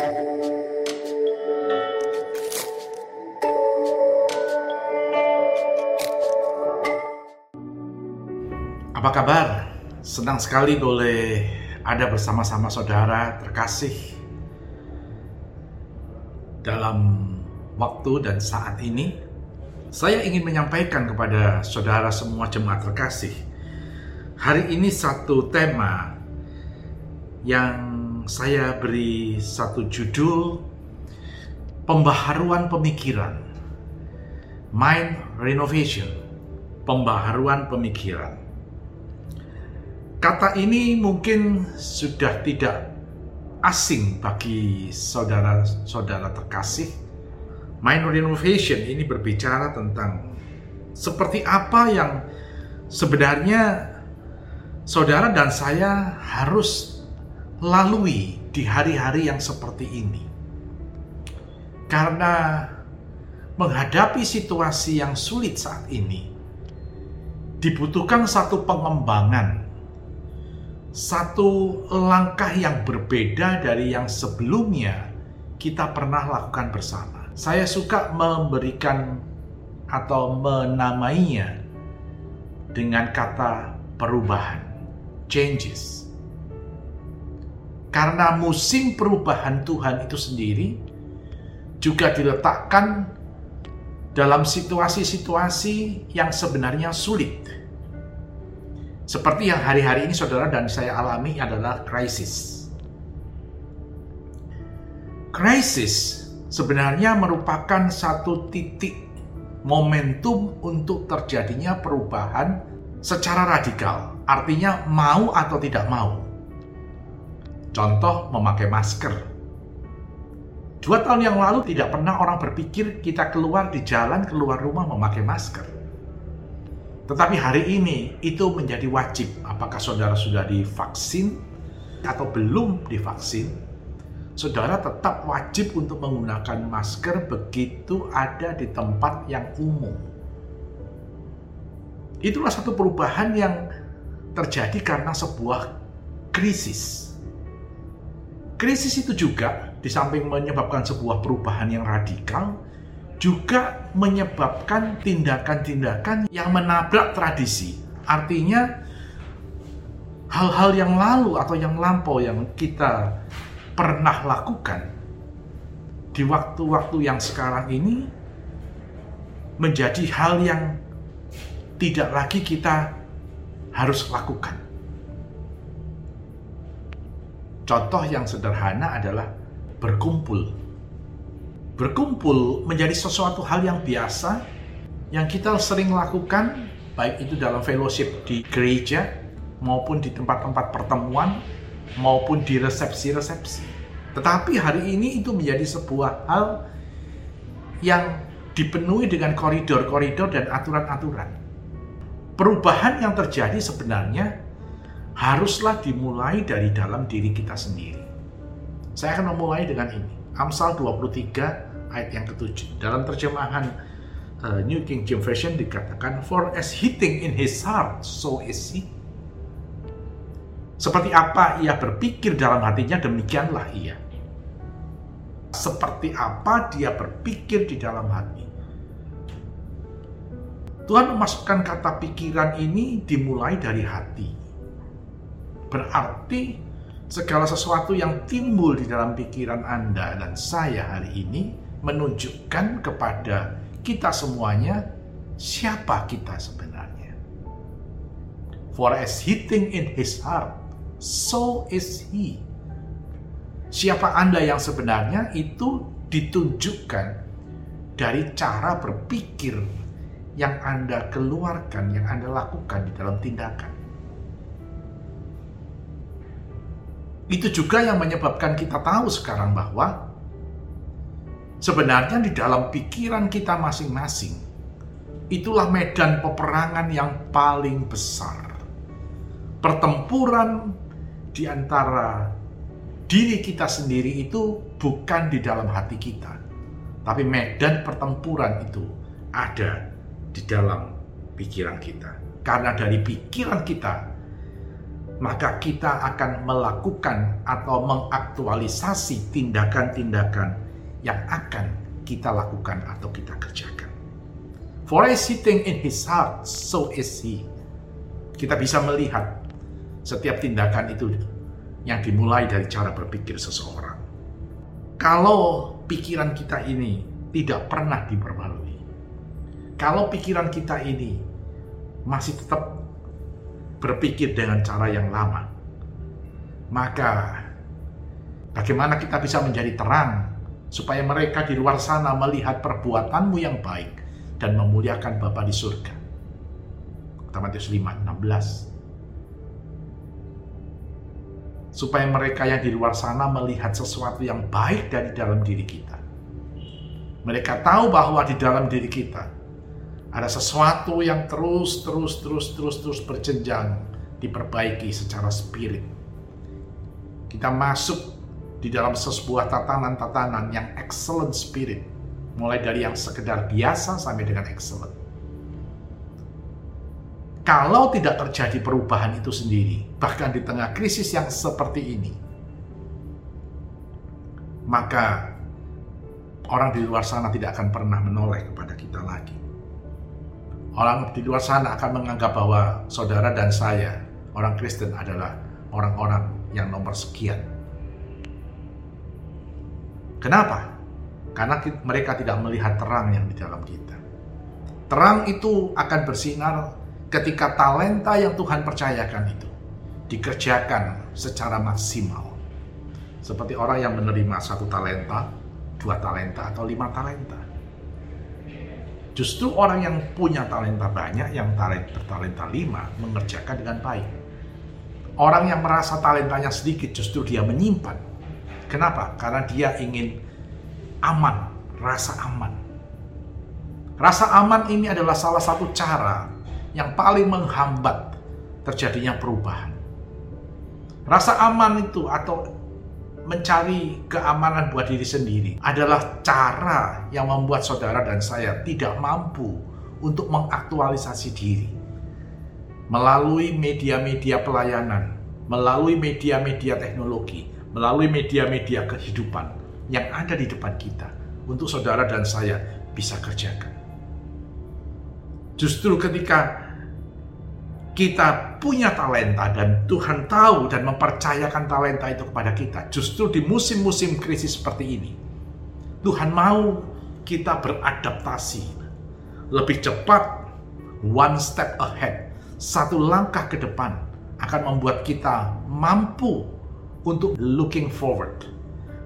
Apa kabar? Senang sekali boleh ada bersama-sama saudara terkasih dalam waktu dan saat ini. Saya ingin menyampaikan kepada saudara semua jemaat terkasih. Hari ini satu tema yang saya beri satu judul pembaharuan pemikiran. Mind renovation. Pembaharuan pemikiran Kata ini mungkin sudah tidak asing bagi saudara-saudara terkasih. Mind renovation ini berbicara tentang seperti apa yang sebenarnya saudara dan saya harus lalui di hari-hari yang seperti ini. Karena menghadapi situasi yang sulit saat ini, dibutuhkan satu pengembangan satu langkah yang berbeda dari yang sebelumnya kita pernah lakukan bersama. Saya suka memberikan atau menamainya dengan kata perubahan, changes. Karena musim perubahan Tuhan itu sendiri juga diletakkan dalam situasi-situasi yang sebenarnya sulit seperti yang hari-hari ini saudara dan saya alami adalah krisis. Krisis sebenarnya merupakan satu titik momentum untuk terjadinya perubahan secara radikal. Artinya mau atau tidak mau. Contoh memakai masker. Dua tahun yang lalu tidak pernah orang berpikir kita keluar di jalan, keluar rumah memakai masker tetapi hari ini itu menjadi wajib. Apakah saudara sudah divaksin atau belum divaksin? Saudara tetap wajib untuk menggunakan masker begitu ada di tempat yang umum. Itulah satu perubahan yang terjadi karena sebuah krisis. Krisis itu juga di samping menyebabkan sebuah perubahan yang radikal, juga menyebabkan tindakan-tindakan yang menabrak tradisi. Artinya hal-hal yang lalu atau yang lampau yang kita pernah lakukan di waktu-waktu yang sekarang ini menjadi hal yang tidak lagi kita harus lakukan. Contoh yang sederhana adalah berkumpul berkumpul menjadi sesuatu hal yang biasa yang kita sering lakukan baik itu dalam fellowship di gereja maupun di tempat-tempat pertemuan maupun di resepsi-resepsi. Tetapi hari ini itu menjadi sebuah hal yang dipenuhi dengan koridor-koridor dan aturan-aturan. Perubahan yang terjadi sebenarnya haruslah dimulai dari dalam diri kita sendiri. Saya akan memulai dengan ini. Amsal 23 ayat yang ketujuh. Dalam terjemahan uh, New King James Version dikatakan, For as hitting in his heart, so is he. Seperti apa ia berpikir dalam hatinya, demikianlah ia. Seperti apa dia berpikir di dalam hati. Tuhan memasukkan kata pikiran ini dimulai dari hati. Berarti segala sesuatu yang timbul di dalam pikiran Anda dan saya hari ini menunjukkan kepada kita semuanya siapa kita sebenarnya. For as hitting in his heart, so is he. Siapa Anda yang sebenarnya itu ditunjukkan dari cara berpikir yang Anda keluarkan, yang Anda lakukan di dalam tindakan. Itu juga yang menyebabkan kita tahu sekarang bahwa Sebenarnya di dalam pikiran kita masing-masing, itulah medan peperangan yang paling besar. Pertempuran di antara diri kita sendiri itu bukan di dalam hati kita, tapi medan pertempuran itu ada di dalam pikiran kita. Karena dari pikiran kita maka kita akan melakukan atau mengaktualisasi tindakan-tindakan yang akan kita lakukan atau kita kerjakan. For as he think in his heart, so is he. Kita bisa melihat setiap tindakan itu yang dimulai dari cara berpikir seseorang. Kalau pikiran kita ini tidak pernah diperbarui, kalau pikiran kita ini masih tetap berpikir dengan cara yang lama, maka bagaimana kita bisa menjadi terang supaya mereka di luar sana melihat perbuatanmu yang baik dan memuliakan Bapa di surga. Matius 5, 16. Supaya mereka yang di luar sana melihat sesuatu yang baik dari dalam diri kita. Mereka tahu bahwa di dalam diri kita ada sesuatu yang terus terus terus terus terus berjenjang diperbaiki secara spirit. Kita masuk di dalam sebuah tatanan-tatanan yang excellent spirit, mulai dari yang sekedar biasa sampai dengan excellent. Kalau tidak terjadi perubahan itu sendiri, bahkan di tengah krisis yang seperti ini, maka orang di luar sana tidak akan pernah menoleh kepada kita lagi. Orang di luar sana akan menganggap bahwa saudara dan saya, orang Kristen adalah orang-orang yang nomor sekian. Kenapa? Karena mereka tidak melihat terang yang di dalam kita. Terang itu akan bersinar ketika talenta yang Tuhan percayakan itu dikerjakan secara maksimal. Seperti orang yang menerima satu talenta, dua talenta, atau lima talenta Justru orang yang punya talenta banyak, yang talenta, bertalenta lima, mengerjakan dengan baik. Orang yang merasa talentanya sedikit, justru dia menyimpan. Kenapa? Karena dia ingin aman, rasa aman. Rasa aman ini adalah salah satu cara yang paling menghambat terjadinya perubahan. Rasa aman itu atau mencari keamanan buat diri sendiri adalah cara yang membuat saudara dan saya tidak mampu untuk mengaktualisasi diri melalui media-media pelayanan, melalui media-media teknologi, melalui media-media kehidupan yang ada di depan kita untuk saudara dan saya bisa kerjakan. Justru ketika kita punya talenta dan Tuhan tahu dan mempercayakan talenta itu kepada kita. Justru di musim-musim krisis seperti ini, Tuhan mau kita beradaptasi lebih cepat, one step ahead, satu langkah ke depan akan membuat kita mampu untuk looking forward,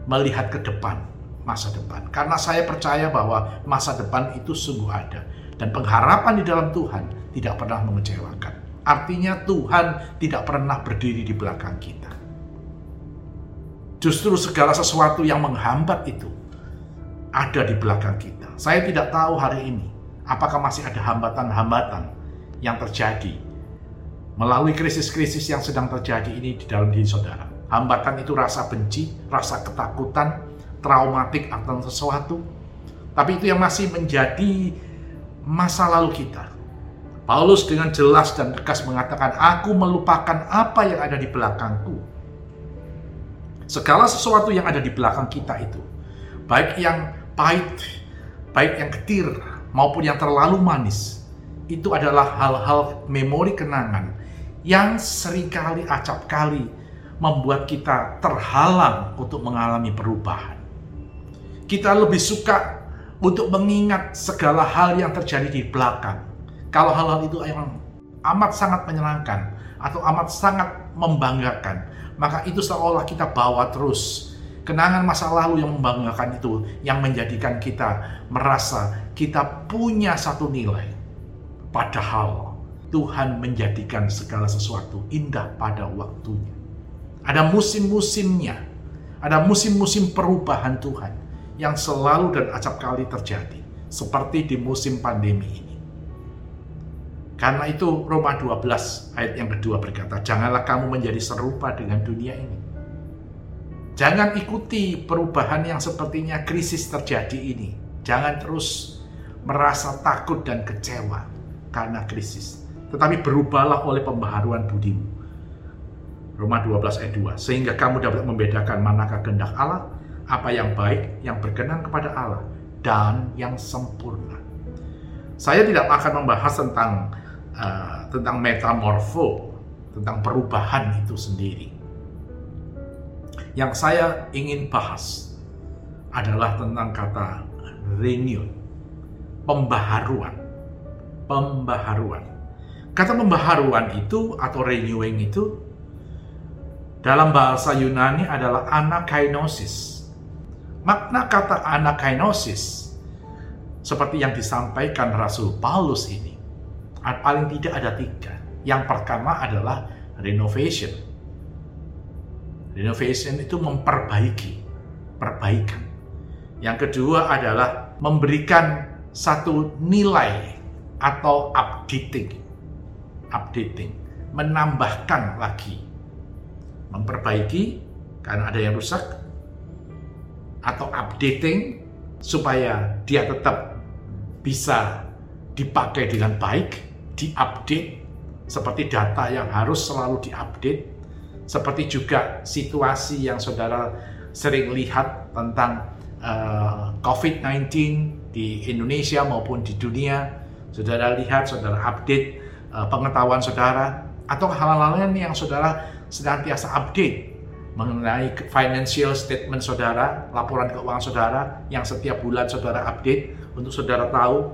melihat ke depan, masa depan. Karena saya percaya bahwa masa depan itu sungguh ada dan pengharapan di dalam Tuhan tidak pernah mengecewakan. Artinya Tuhan tidak pernah berdiri di belakang kita. Justru segala sesuatu yang menghambat itu ada di belakang kita. Saya tidak tahu hari ini apakah masih ada hambatan-hambatan yang terjadi melalui krisis-krisis yang sedang terjadi ini di dalam diri saudara. Hambatan itu rasa benci, rasa ketakutan, traumatik atau sesuatu. Tapi itu yang masih menjadi masa lalu kita Paulus dengan jelas dan tegas mengatakan, "Aku melupakan apa yang ada di belakangku." Segala sesuatu yang ada di belakang kita itu, baik yang pahit, baik yang ketir, maupun yang terlalu manis, itu adalah hal-hal memori kenangan yang sering kali acap kali membuat kita terhalang untuk mengalami perubahan. Kita lebih suka untuk mengingat segala hal yang terjadi di belakang kalau hal-hal itu yang amat sangat menyenangkan atau amat sangat membanggakan, maka itu seolah kita bawa terus kenangan masa lalu yang membanggakan itu yang menjadikan kita merasa kita punya satu nilai. Padahal Tuhan menjadikan segala sesuatu indah pada waktunya. Ada musim-musimnya, ada musim-musim perubahan Tuhan yang selalu dan acap kali terjadi, seperti di musim pandemi ini. Karena itu Roma 12 ayat yang kedua berkata, janganlah kamu menjadi serupa dengan dunia ini. Jangan ikuti perubahan yang sepertinya krisis terjadi ini. Jangan terus merasa takut dan kecewa karena krisis. Tetapi berubahlah oleh pembaharuan budimu. Roma 12 ayat 2. Sehingga kamu dapat membedakan manakah kehendak Allah, apa yang baik, yang berkenan kepada Allah, dan yang sempurna. Saya tidak akan membahas tentang uh, tentang metamorfo, tentang perubahan itu sendiri. Yang saya ingin bahas adalah tentang kata renew, pembaharuan. Pembaharuan. Kata pembaharuan itu atau renewing itu dalam bahasa Yunani adalah anakainosis. Makna kata anakainosis seperti yang disampaikan Rasul Paulus ini paling tidak ada tiga. Yang pertama adalah renovation. Renovation itu memperbaiki, perbaikan. Yang kedua adalah memberikan satu nilai atau updating. Updating, menambahkan lagi. Memperbaiki karena ada yang rusak atau updating supaya dia tetap bisa dipakai dengan baik, diupdate seperti data yang harus selalu diupdate, seperti juga situasi yang saudara sering lihat tentang uh, eh, COVID-19 di Indonesia maupun di dunia, saudara lihat, saudara update uh, pengetahuan saudara, atau hal-hal lain yang saudara senantiasa update mengenai financial statement saudara, laporan keuangan saudara yang setiap bulan saudara update untuk saudara tahu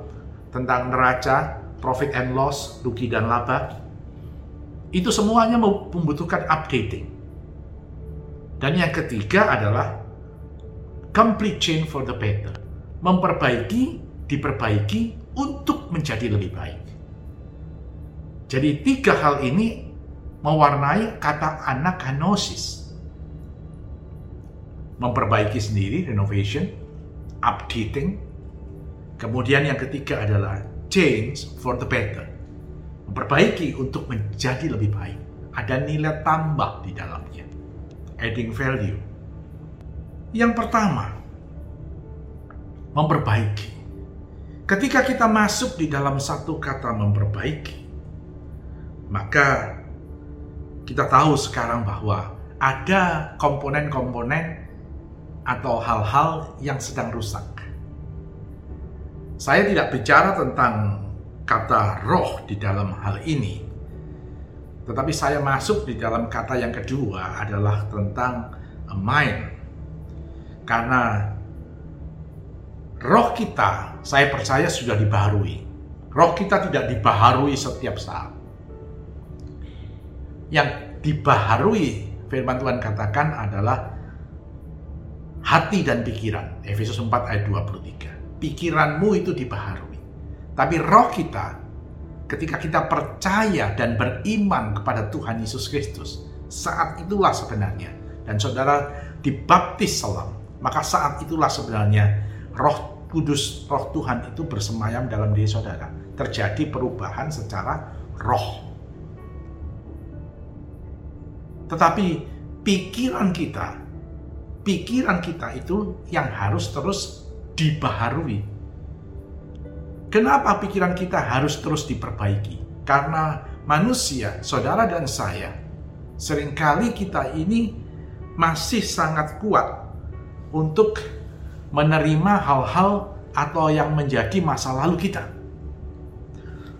tentang neraca, profit and loss, rugi dan laba. Itu semuanya membutuhkan updating. Dan yang ketiga adalah complete change for the better. Memperbaiki, diperbaiki untuk menjadi lebih baik. Jadi tiga hal ini mewarnai kata anakanosis. Memperbaiki sendiri, renovation, updating. Kemudian yang ketiga adalah change for the better. Memperbaiki untuk menjadi lebih baik. Ada nilai tambah di dalamnya. Adding value yang pertama, memperbaiki. Ketika kita masuk di dalam satu kata memperbaiki, maka kita tahu sekarang bahwa ada komponen-komponen atau hal-hal yang sedang rusak. Saya tidak bicara tentang kata roh di dalam hal ini, tetapi saya masuk di dalam kata yang kedua adalah tentang mind karena roh kita, saya percaya sudah dibaharui. Roh kita tidak dibaharui setiap saat. Yang dibaharui, firman Tuhan katakan adalah hati dan pikiran. Efesus 4 ayat 23. Pikiranmu itu dibaharui. Tapi roh kita, ketika kita percaya dan beriman kepada Tuhan Yesus Kristus, saat itulah sebenarnya. Dan saudara dibaptis selam maka saat itulah sebenarnya roh kudus, roh Tuhan itu bersemayam dalam diri saudara. Terjadi perubahan secara roh. Tetapi pikiran kita, pikiran kita itu yang harus terus dibaharui. Kenapa pikiran kita harus terus diperbaiki? Karena manusia, saudara dan saya, sering kali kita ini masih sangat kuat untuk menerima hal-hal atau yang menjadi masa lalu kita.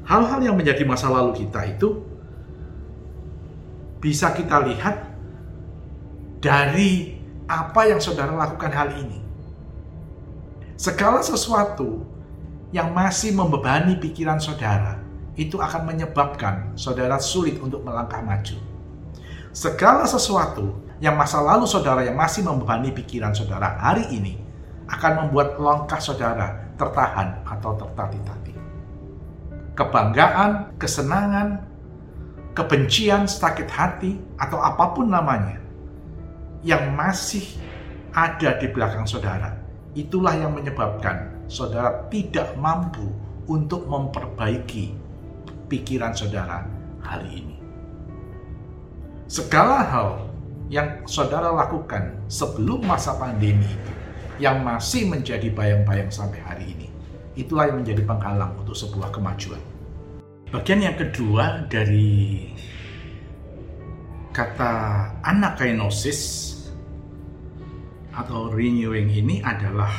Hal-hal yang menjadi masa lalu kita itu bisa kita lihat dari apa yang saudara lakukan hal ini. Segala sesuatu yang masih membebani pikiran saudara itu akan menyebabkan saudara sulit untuk melangkah maju. Segala sesuatu yang masa lalu saudara yang masih membebani pikiran saudara hari ini akan membuat langkah saudara tertahan atau tertati-tati. Kebanggaan, kesenangan, kebencian, sakit hati, atau apa pun namanya yang masih ada di belakang saudara, itulah yang menyebabkan saudara tidak mampu untuk memperbaiki pikiran saudara hari ini. Segala hal yang saudara lakukan sebelum masa pandemi itu yang masih menjadi bayang-bayang sampai hari ini. Itulah yang menjadi penghalang untuk sebuah kemajuan. Bagian yang kedua dari kata anakainosis atau renewing ini adalah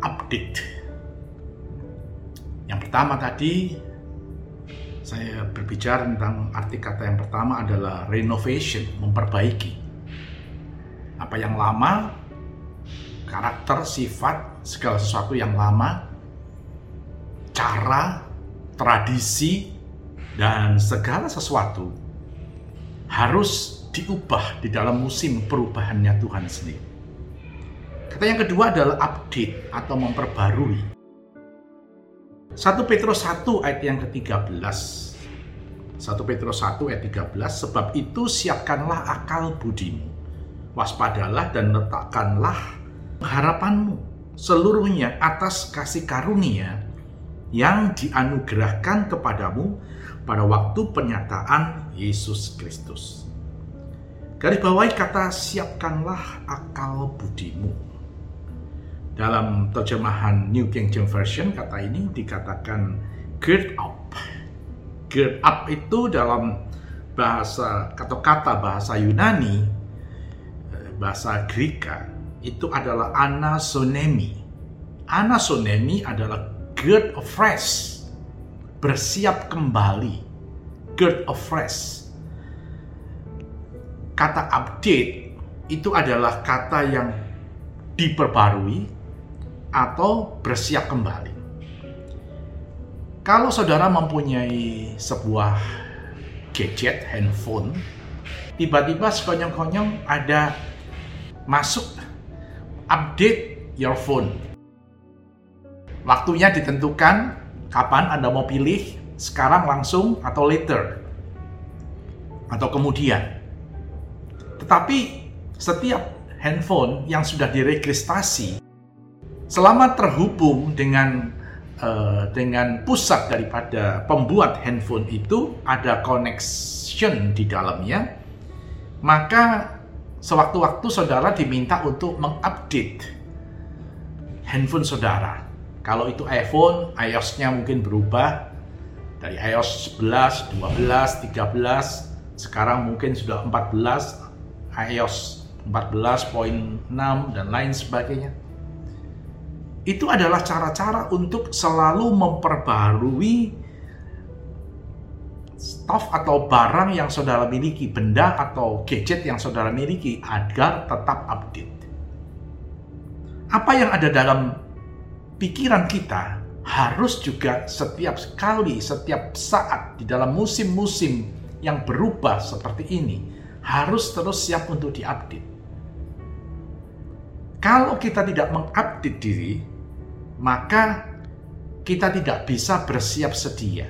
update. Yang pertama tadi saya berbicara tentang arti kata yang pertama adalah renovation, memperbaiki. Apa yang lama, karakter, sifat, segala sesuatu yang lama, cara, tradisi, dan segala sesuatu harus diubah di dalam musim perubahannya Tuhan sendiri. Kata yang kedua adalah update atau memperbarui. 1 Petrus 1 ayat yang ke-13. 1 Petrus 1 ayat 13, sebab itu siapkanlah akal budimu. Waspadalah dan letakkanlah harapanmu seluruhnya atas kasih karunia yang dianugerahkan kepadamu pada waktu penyataan Yesus Kristus. Garis bawahi kata siapkanlah akal budimu. Dalam terjemahan New King James Version kata ini dikatakan gird up. Gird up itu dalam bahasa atau kata bahasa Yunani, eh, bahasa Greka itu adalah anasonemi. Anasonemi adalah gird afresh, bersiap kembali, gird afresh. Kata update itu adalah kata yang diperbarui atau bersiap kembali. Kalau saudara mempunyai sebuah gadget handphone, tiba-tiba sekonyong-konyong ada masuk update your phone. Waktunya ditentukan kapan Anda mau pilih, sekarang langsung atau later atau kemudian. Tetapi setiap handphone yang sudah diregistrasi selama terhubung dengan uh, dengan pusat daripada pembuat handphone itu ada connection di dalamnya, maka sewaktu-waktu saudara diminta untuk mengupdate handphone saudara. Kalau itu iPhone, iOS-nya mungkin berubah dari iOS 11, 12, 13, sekarang mungkin sudah 14, iOS 14.6 dan lain sebagainya itu adalah cara-cara untuk selalu memperbarui stuff atau barang yang saudara miliki, benda atau gadget yang saudara miliki agar tetap update. Apa yang ada dalam pikiran kita harus juga setiap kali, setiap saat di dalam musim-musim yang berubah seperti ini harus terus siap untuk diupdate. Kalau kita tidak mengupdate diri, maka kita tidak bisa bersiap sedia.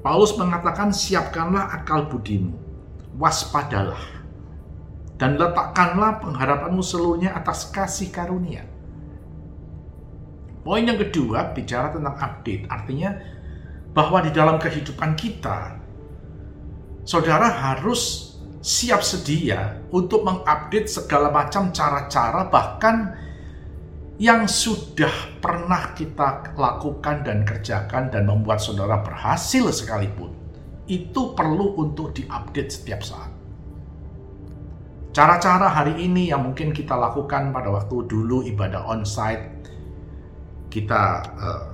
Paulus mengatakan, "Siapkanlah akal budimu, waspadalah, dan letakkanlah pengharapanmu seluruhnya atas kasih karunia." Poin yang kedua bicara tentang update, artinya bahwa di dalam kehidupan kita, saudara harus siap sedia untuk mengupdate segala macam cara-cara, bahkan yang sudah pernah kita lakukan dan kerjakan dan membuat saudara berhasil sekalipun, itu perlu untuk diupdate setiap saat. Cara-cara hari ini yang mungkin kita lakukan pada waktu dulu ibadah onsite, kita uh,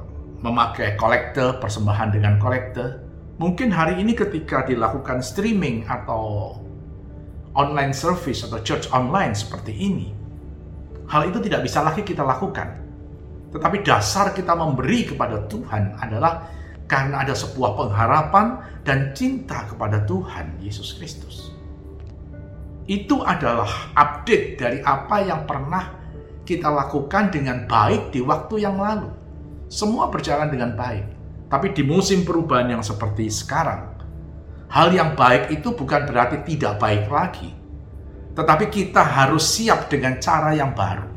memakai kolektor, persembahan dengan kolektor, mungkin hari ini ketika dilakukan streaming atau online service atau church online seperti ini, hal itu tidak bisa lagi kita lakukan. Tetapi dasar kita memberi kepada Tuhan adalah karena ada sebuah pengharapan dan cinta kepada Tuhan Yesus Kristus. Itu adalah update dari apa yang pernah kita lakukan dengan baik di waktu yang lalu. Semua berjalan dengan baik. Tapi di musim perubahan yang seperti sekarang, hal yang baik itu bukan berarti tidak baik lagi tetapi kita harus siap dengan cara yang baru.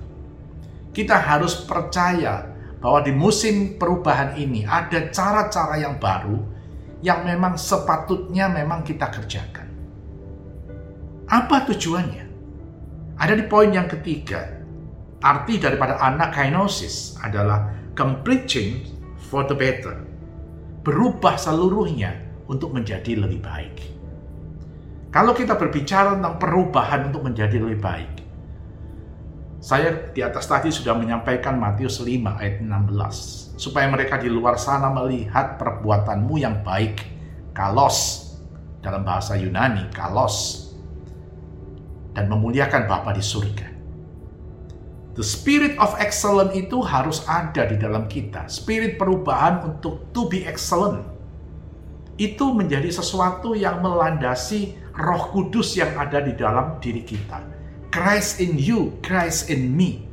Kita harus percaya bahwa di musim perubahan ini ada cara-cara yang baru yang memang sepatutnya memang kita kerjakan. Apa tujuannya? Ada di poin yang ketiga. Arti daripada anak kainosis adalah complete change for the better. Berubah seluruhnya untuk menjadi lebih baik. Kalau kita berbicara tentang perubahan untuk menjadi lebih baik, saya di atas tadi sudah menyampaikan Matius 5 ayat 16. Supaya mereka di luar sana melihat perbuatanmu yang baik. Kalos. Dalam bahasa Yunani, kalos. Dan memuliakan Bapa di surga. The spirit of excellence itu harus ada di dalam kita. Spirit perubahan untuk to be excellent. Itu menjadi sesuatu yang melandasi roh kudus yang ada di dalam diri kita Christ in you, Christ in me.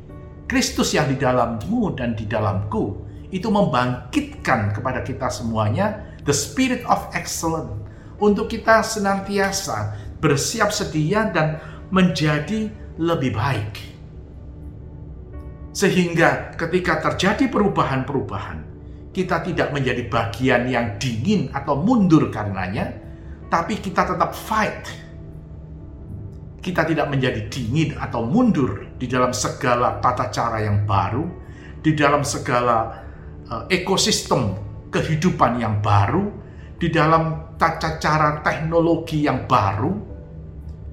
Kristus yang di dalammu dan di dalamku itu membangkitkan kepada kita semuanya the spirit of excellence untuk kita senantiasa bersiap sedia dan menjadi lebih baik. Sehingga ketika terjadi perubahan-perubahan, kita tidak menjadi bagian yang dingin atau mundur karenanya, tapi kita tetap fight kita tidak menjadi dingin atau mundur di dalam segala tata cara yang baru, di dalam segala uh, ekosistem kehidupan yang baru, di dalam tata cara teknologi yang baru,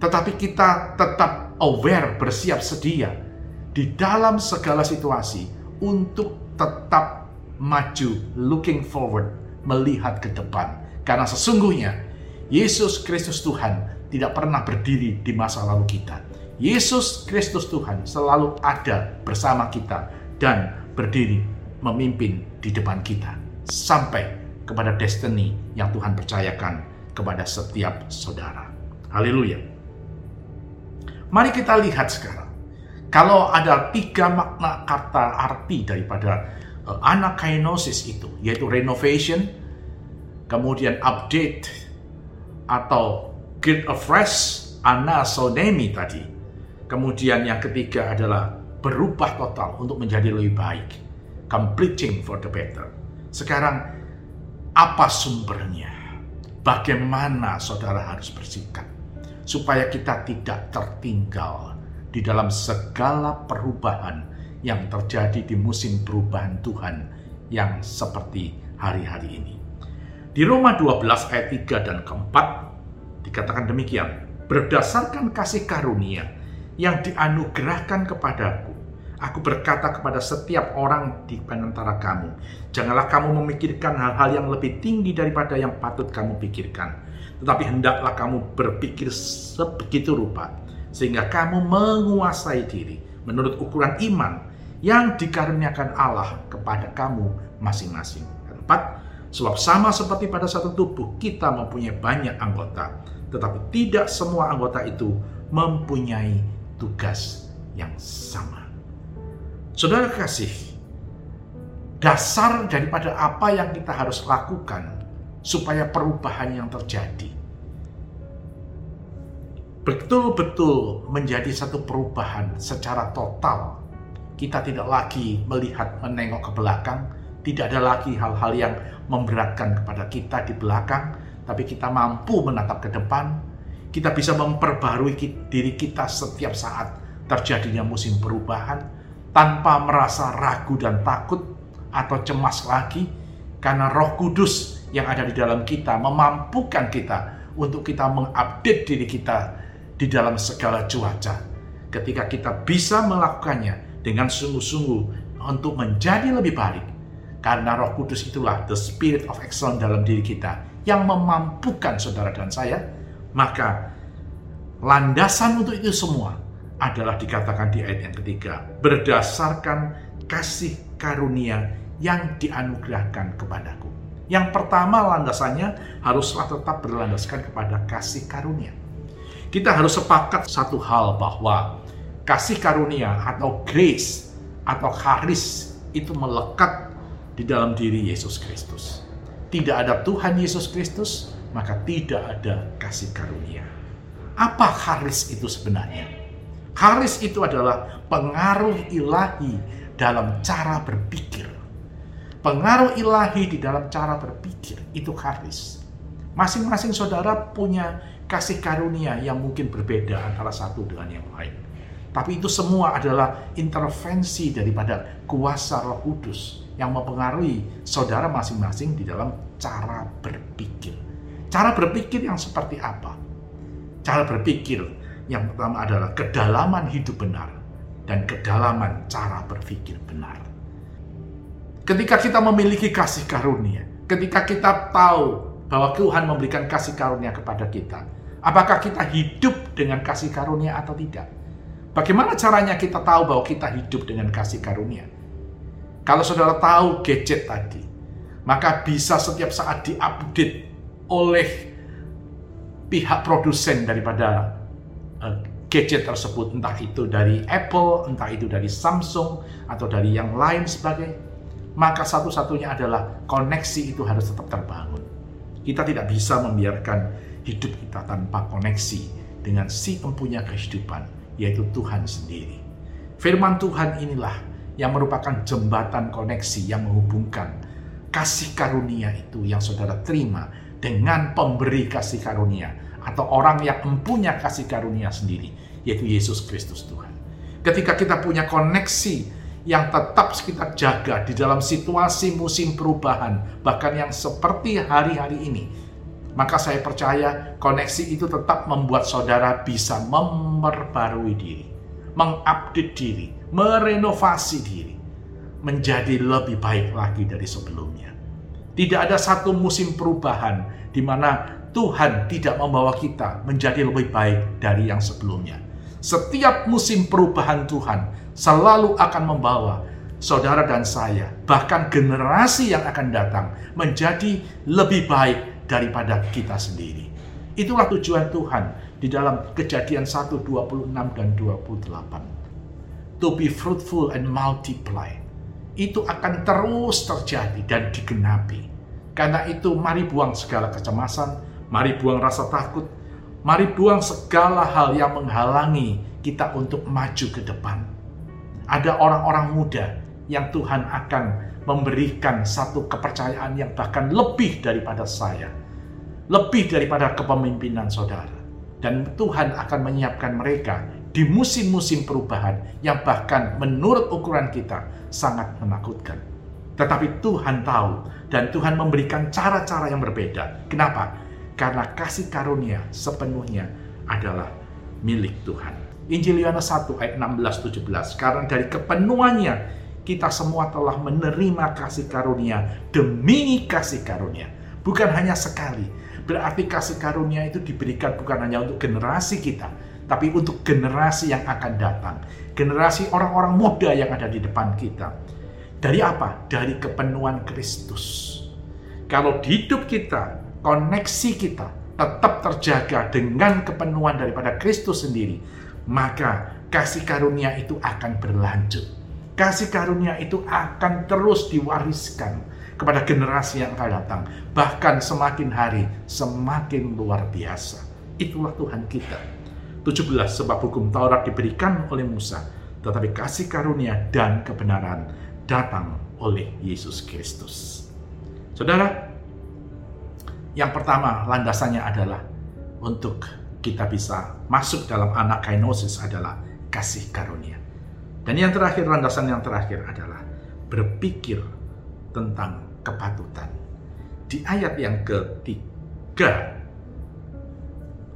tetapi kita tetap aware, bersiap sedia di dalam segala situasi untuk tetap maju, looking forward, melihat ke depan. Karena sesungguhnya Yesus Kristus Tuhan tidak pernah berdiri di masa lalu kita. Yesus Kristus Tuhan selalu ada bersama kita dan berdiri memimpin di depan kita sampai kepada destiny yang Tuhan percayakan kepada setiap saudara. Haleluya. Mari kita lihat sekarang. Kalau ada tiga makna kata arti daripada uh, anakainosis itu, yaitu renovation, kemudian update, atau Get afresh anasonemi tadi. Kemudian yang ketiga adalah berubah total untuk menjadi lebih baik. Completing for the better. Sekarang apa sumbernya? Bagaimana saudara harus bersikap supaya kita tidak tertinggal di dalam segala perubahan yang terjadi di musim perubahan Tuhan yang seperti hari-hari ini. Di Roma 12 ayat 3 dan keempat Dikatakan demikian, berdasarkan kasih karunia yang dianugerahkan kepadaku, aku berkata kepada setiap orang di antara kamu, janganlah kamu memikirkan hal-hal yang lebih tinggi daripada yang patut kamu pikirkan, tetapi hendaklah kamu berpikir sebegitu rupa, sehingga kamu menguasai diri menurut ukuran iman yang dikaruniakan Allah kepada kamu masing-masing. Empat, Sebab sama seperti pada satu tubuh, kita mempunyai banyak anggota, tetapi tidak semua anggota itu mempunyai tugas yang sama. Saudara kasih, dasar daripada apa yang kita harus lakukan supaya perubahan yang terjadi betul-betul menjadi satu perubahan secara total. Kita tidak lagi melihat menengok ke belakang, tidak ada lagi hal-hal yang memberatkan kepada kita di belakang, tapi kita mampu menatap ke depan. Kita bisa memperbarui diri kita setiap saat terjadinya musim perubahan tanpa merasa ragu dan takut atau cemas lagi karena Roh Kudus yang ada di dalam kita memampukan kita untuk kita mengupdate diri kita di dalam segala cuaca. Ketika kita bisa melakukannya dengan sungguh-sungguh untuk menjadi lebih baik, karena roh kudus itulah the spirit of excellence dalam diri kita yang memampukan saudara dan saya, maka landasan untuk itu semua adalah dikatakan di ayat yang ketiga, berdasarkan kasih karunia yang dianugerahkan kepadaku. Yang pertama landasannya haruslah tetap berlandaskan kepada kasih karunia. Kita harus sepakat satu hal bahwa kasih karunia atau grace atau charis itu melekat di dalam diri Yesus Kristus. Tidak ada Tuhan Yesus Kristus, maka tidak ada kasih karunia. Apa haris itu sebenarnya? Haris itu adalah pengaruh ilahi dalam cara berpikir. Pengaruh ilahi di dalam cara berpikir itu haris. Masing-masing saudara punya kasih karunia yang mungkin berbeda antara satu dengan yang lain. Tapi itu semua adalah intervensi daripada kuasa Roh Kudus yang mempengaruhi saudara masing-masing di dalam cara berpikir. Cara berpikir yang seperti apa? Cara berpikir yang pertama adalah kedalaman hidup benar dan kedalaman cara berpikir benar. Ketika kita memiliki kasih karunia, ketika kita tahu bahwa Tuhan memberikan kasih karunia kepada kita, apakah kita hidup dengan kasih karunia atau tidak? Bagaimana caranya kita tahu bahwa kita hidup dengan kasih karunia? Kalau saudara tahu gadget tadi, maka bisa setiap saat diupdate oleh pihak produsen daripada uh, gadget tersebut, entah itu dari Apple, entah itu dari Samsung, atau dari yang lain sebagainya, maka satu-satunya adalah koneksi itu harus tetap terbangun. Kita tidak bisa membiarkan hidup kita tanpa koneksi dengan si empunya kehidupan, yaitu Tuhan sendiri. Firman Tuhan inilah yang merupakan jembatan koneksi yang menghubungkan kasih karunia itu yang saudara terima dengan pemberi kasih karunia atau orang yang mempunyai kasih karunia sendiri, yaitu Yesus Kristus Tuhan. Ketika kita punya koneksi yang tetap kita jaga di dalam situasi musim perubahan, bahkan yang seperti hari-hari ini, maka saya percaya koneksi itu tetap membuat saudara bisa memperbarui diri, mengupdate diri, merenovasi diri, menjadi lebih baik lagi dari sebelumnya. Tidak ada satu musim perubahan di mana Tuhan tidak membawa kita menjadi lebih baik dari yang sebelumnya. Setiap musim perubahan Tuhan selalu akan membawa saudara dan saya, bahkan generasi yang akan datang, menjadi lebih baik daripada kita sendiri. Itulah tujuan Tuhan di dalam kejadian 1, 26 dan 28. To be fruitful and multiply. Itu akan terus terjadi dan digenapi. Karena itu mari buang segala kecemasan, Mari buang rasa takut. Mari buang segala hal yang menghalangi kita untuk maju ke depan. Ada orang-orang muda yang Tuhan akan memberikan satu kepercayaan yang bahkan lebih daripada saya. Lebih daripada kepemimpinan saudara. Dan Tuhan akan menyiapkan mereka di musim-musim perubahan yang bahkan menurut ukuran kita sangat menakutkan. Tetapi Tuhan tahu dan Tuhan memberikan cara-cara yang berbeda. Kenapa? karena kasih karunia sepenuhnya adalah milik Tuhan. Injil Yohanes 1 ayat 16-17. Karena dari kepenuhannya kita semua telah menerima kasih karunia demi kasih karunia. Bukan hanya sekali. Berarti kasih karunia itu diberikan bukan hanya untuk generasi kita, tapi untuk generasi yang akan datang. Generasi orang-orang muda yang ada di depan kita. Dari apa? Dari kepenuhan Kristus. Kalau hidup kita koneksi kita tetap terjaga dengan kepenuhan daripada Kristus sendiri, maka kasih karunia itu akan berlanjut. Kasih karunia itu akan terus diwariskan kepada generasi yang akan datang. Bahkan semakin hari semakin luar biasa. Itulah Tuhan kita. 17 sebab hukum Taurat diberikan oleh Musa, tetapi kasih karunia dan kebenaran datang oleh Yesus Kristus. Saudara, yang pertama landasannya adalah untuk kita bisa masuk dalam anak kainosis adalah kasih karunia. Dan yang terakhir, landasan yang terakhir adalah berpikir tentang kepatutan. Di ayat yang ketiga,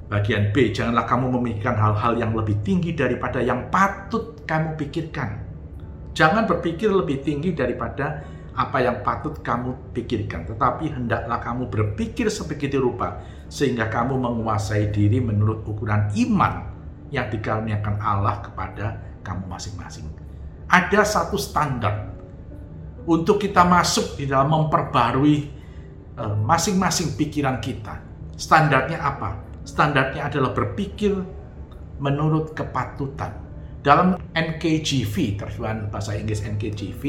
bagian B, janganlah kamu memikirkan hal-hal yang lebih tinggi daripada yang patut kamu pikirkan. Jangan berpikir lebih tinggi daripada apa yang patut kamu pikirkan, tetapi hendaklah kamu berpikir sebegitu rupa sehingga kamu menguasai diri menurut ukuran iman yang dikaruniakan Allah kepada kamu masing-masing. Ada satu standar untuk kita masuk di dalam memperbarui eh, masing-masing pikiran kita. Standarnya apa? Standarnya adalah berpikir menurut kepatutan. Dalam NKJV, terjemahan bahasa Inggris NKJV,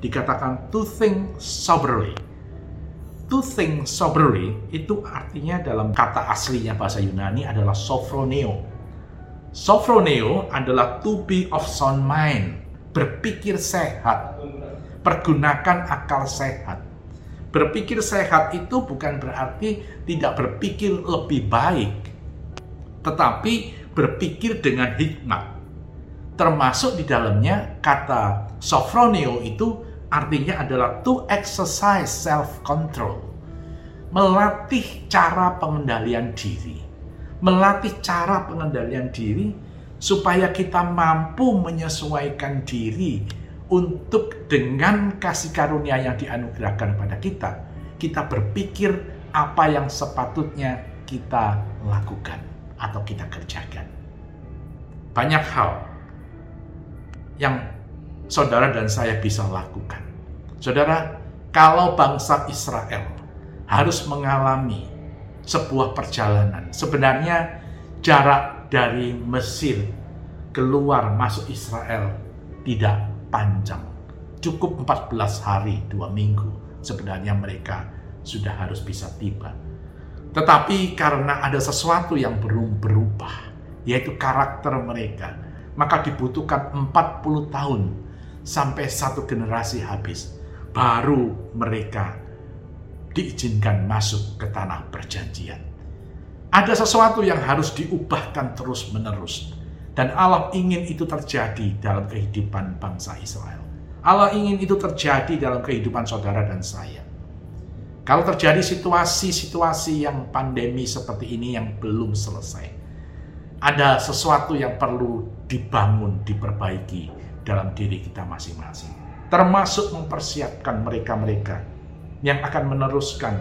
dikatakan to think soberly. To think soberly itu artinya dalam kata aslinya bahasa Yunani adalah sophroneo. Sophroneo adalah to be of sound mind, berpikir sehat, pergunakan akal sehat. Berpikir sehat itu bukan berarti tidak berpikir lebih baik, tetapi berpikir dengan hikmat. Termasuk di dalamnya kata sophroneo itu artinya adalah to exercise self control. Melatih cara pengendalian diri. melatih cara pengendalian diri supaya kita mampu menyesuaikan diri untuk dengan kasih karunia yang dianugerahkan pada kita, kita berpikir apa yang sepatutnya kita lakukan atau kita kerjakan. Banyak hal yang saudara dan saya bisa lakukan. Saudara, kalau bangsa Israel harus mengalami sebuah perjalanan, sebenarnya jarak dari Mesir keluar masuk Israel tidak panjang. Cukup 14 hari, dua minggu sebenarnya mereka sudah harus bisa tiba. Tetapi karena ada sesuatu yang belum berubah, yaitu karakter mereka, maka dibutuhkan 40 tahun sampai satu generasi habis, baru mereka diizinkan masuk ke tanah perjanjian. Ada sesuatu yang harus diubahkan terus-menerus, dan Allah ingin itu terjadi dalam kehidupan bangsa Israel. Allah ingin itu terjadi dalam kehidupan saudara dan saya. Kalau terjadi situasi-situasi yang pandemi seperti ini yang belum selesai, ada sesuatu yang perlu dibangun, diperbaiki dalam diri kita masing-masing. Termasuk mempersiapkan mereka-mereka yang akan meneruskan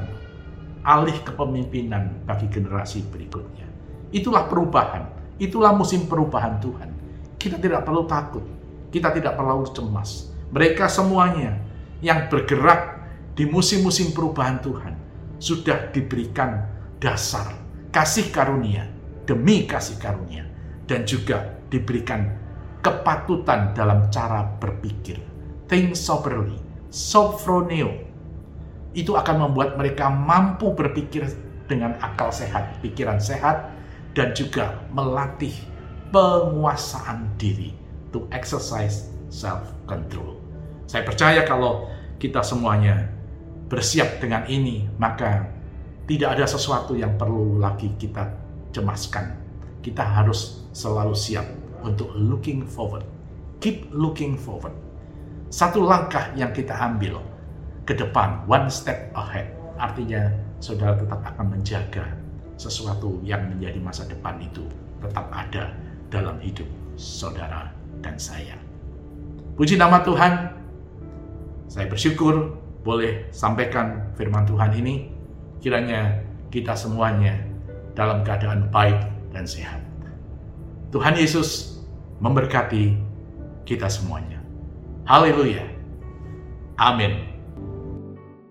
alih kepemimpinan bagi generasi berikutnya. Itulah perubahan, itulah musim perubahan Tuhan. Kita tidak perlu takut, kita tidak perlu cemas. Mereka semuanya yang bergerak di musim-musim perubahan Tuhan sudah diberikan dasar kasih karunia demi kasih karunia dan juga diberikan kepatutan dalam cara berpikir. Think soberly, sophroneo. Itu akan membuat mereka mampu berpikir dengan akal sehat, pikiran sehat, dan juga melatih penguasaan diri to exercise self-control. Saya percaya kalau kita semuanya bersiap dengan ini, maka tidak ada sesuatu yang perlu lagi kita cemaskan. Kita harus selalu siap untuk looking forward. Keep looking forward. Satu langkah yang kita ambil ke depan, one step ahead. Artinya, saudara tetap akan menjaga sesuatu yang menjadi masa depan itu tetap ada dalam hidup saudara dan saya. Puji nama Tuhan, saya bersyukur boleh sampaikan firman Tuhan ini, kiranya kita semuanya dalam keadaan baik dan sehat. Tuhan Yesus memberkati kita semuanya. Haleluya. Amin.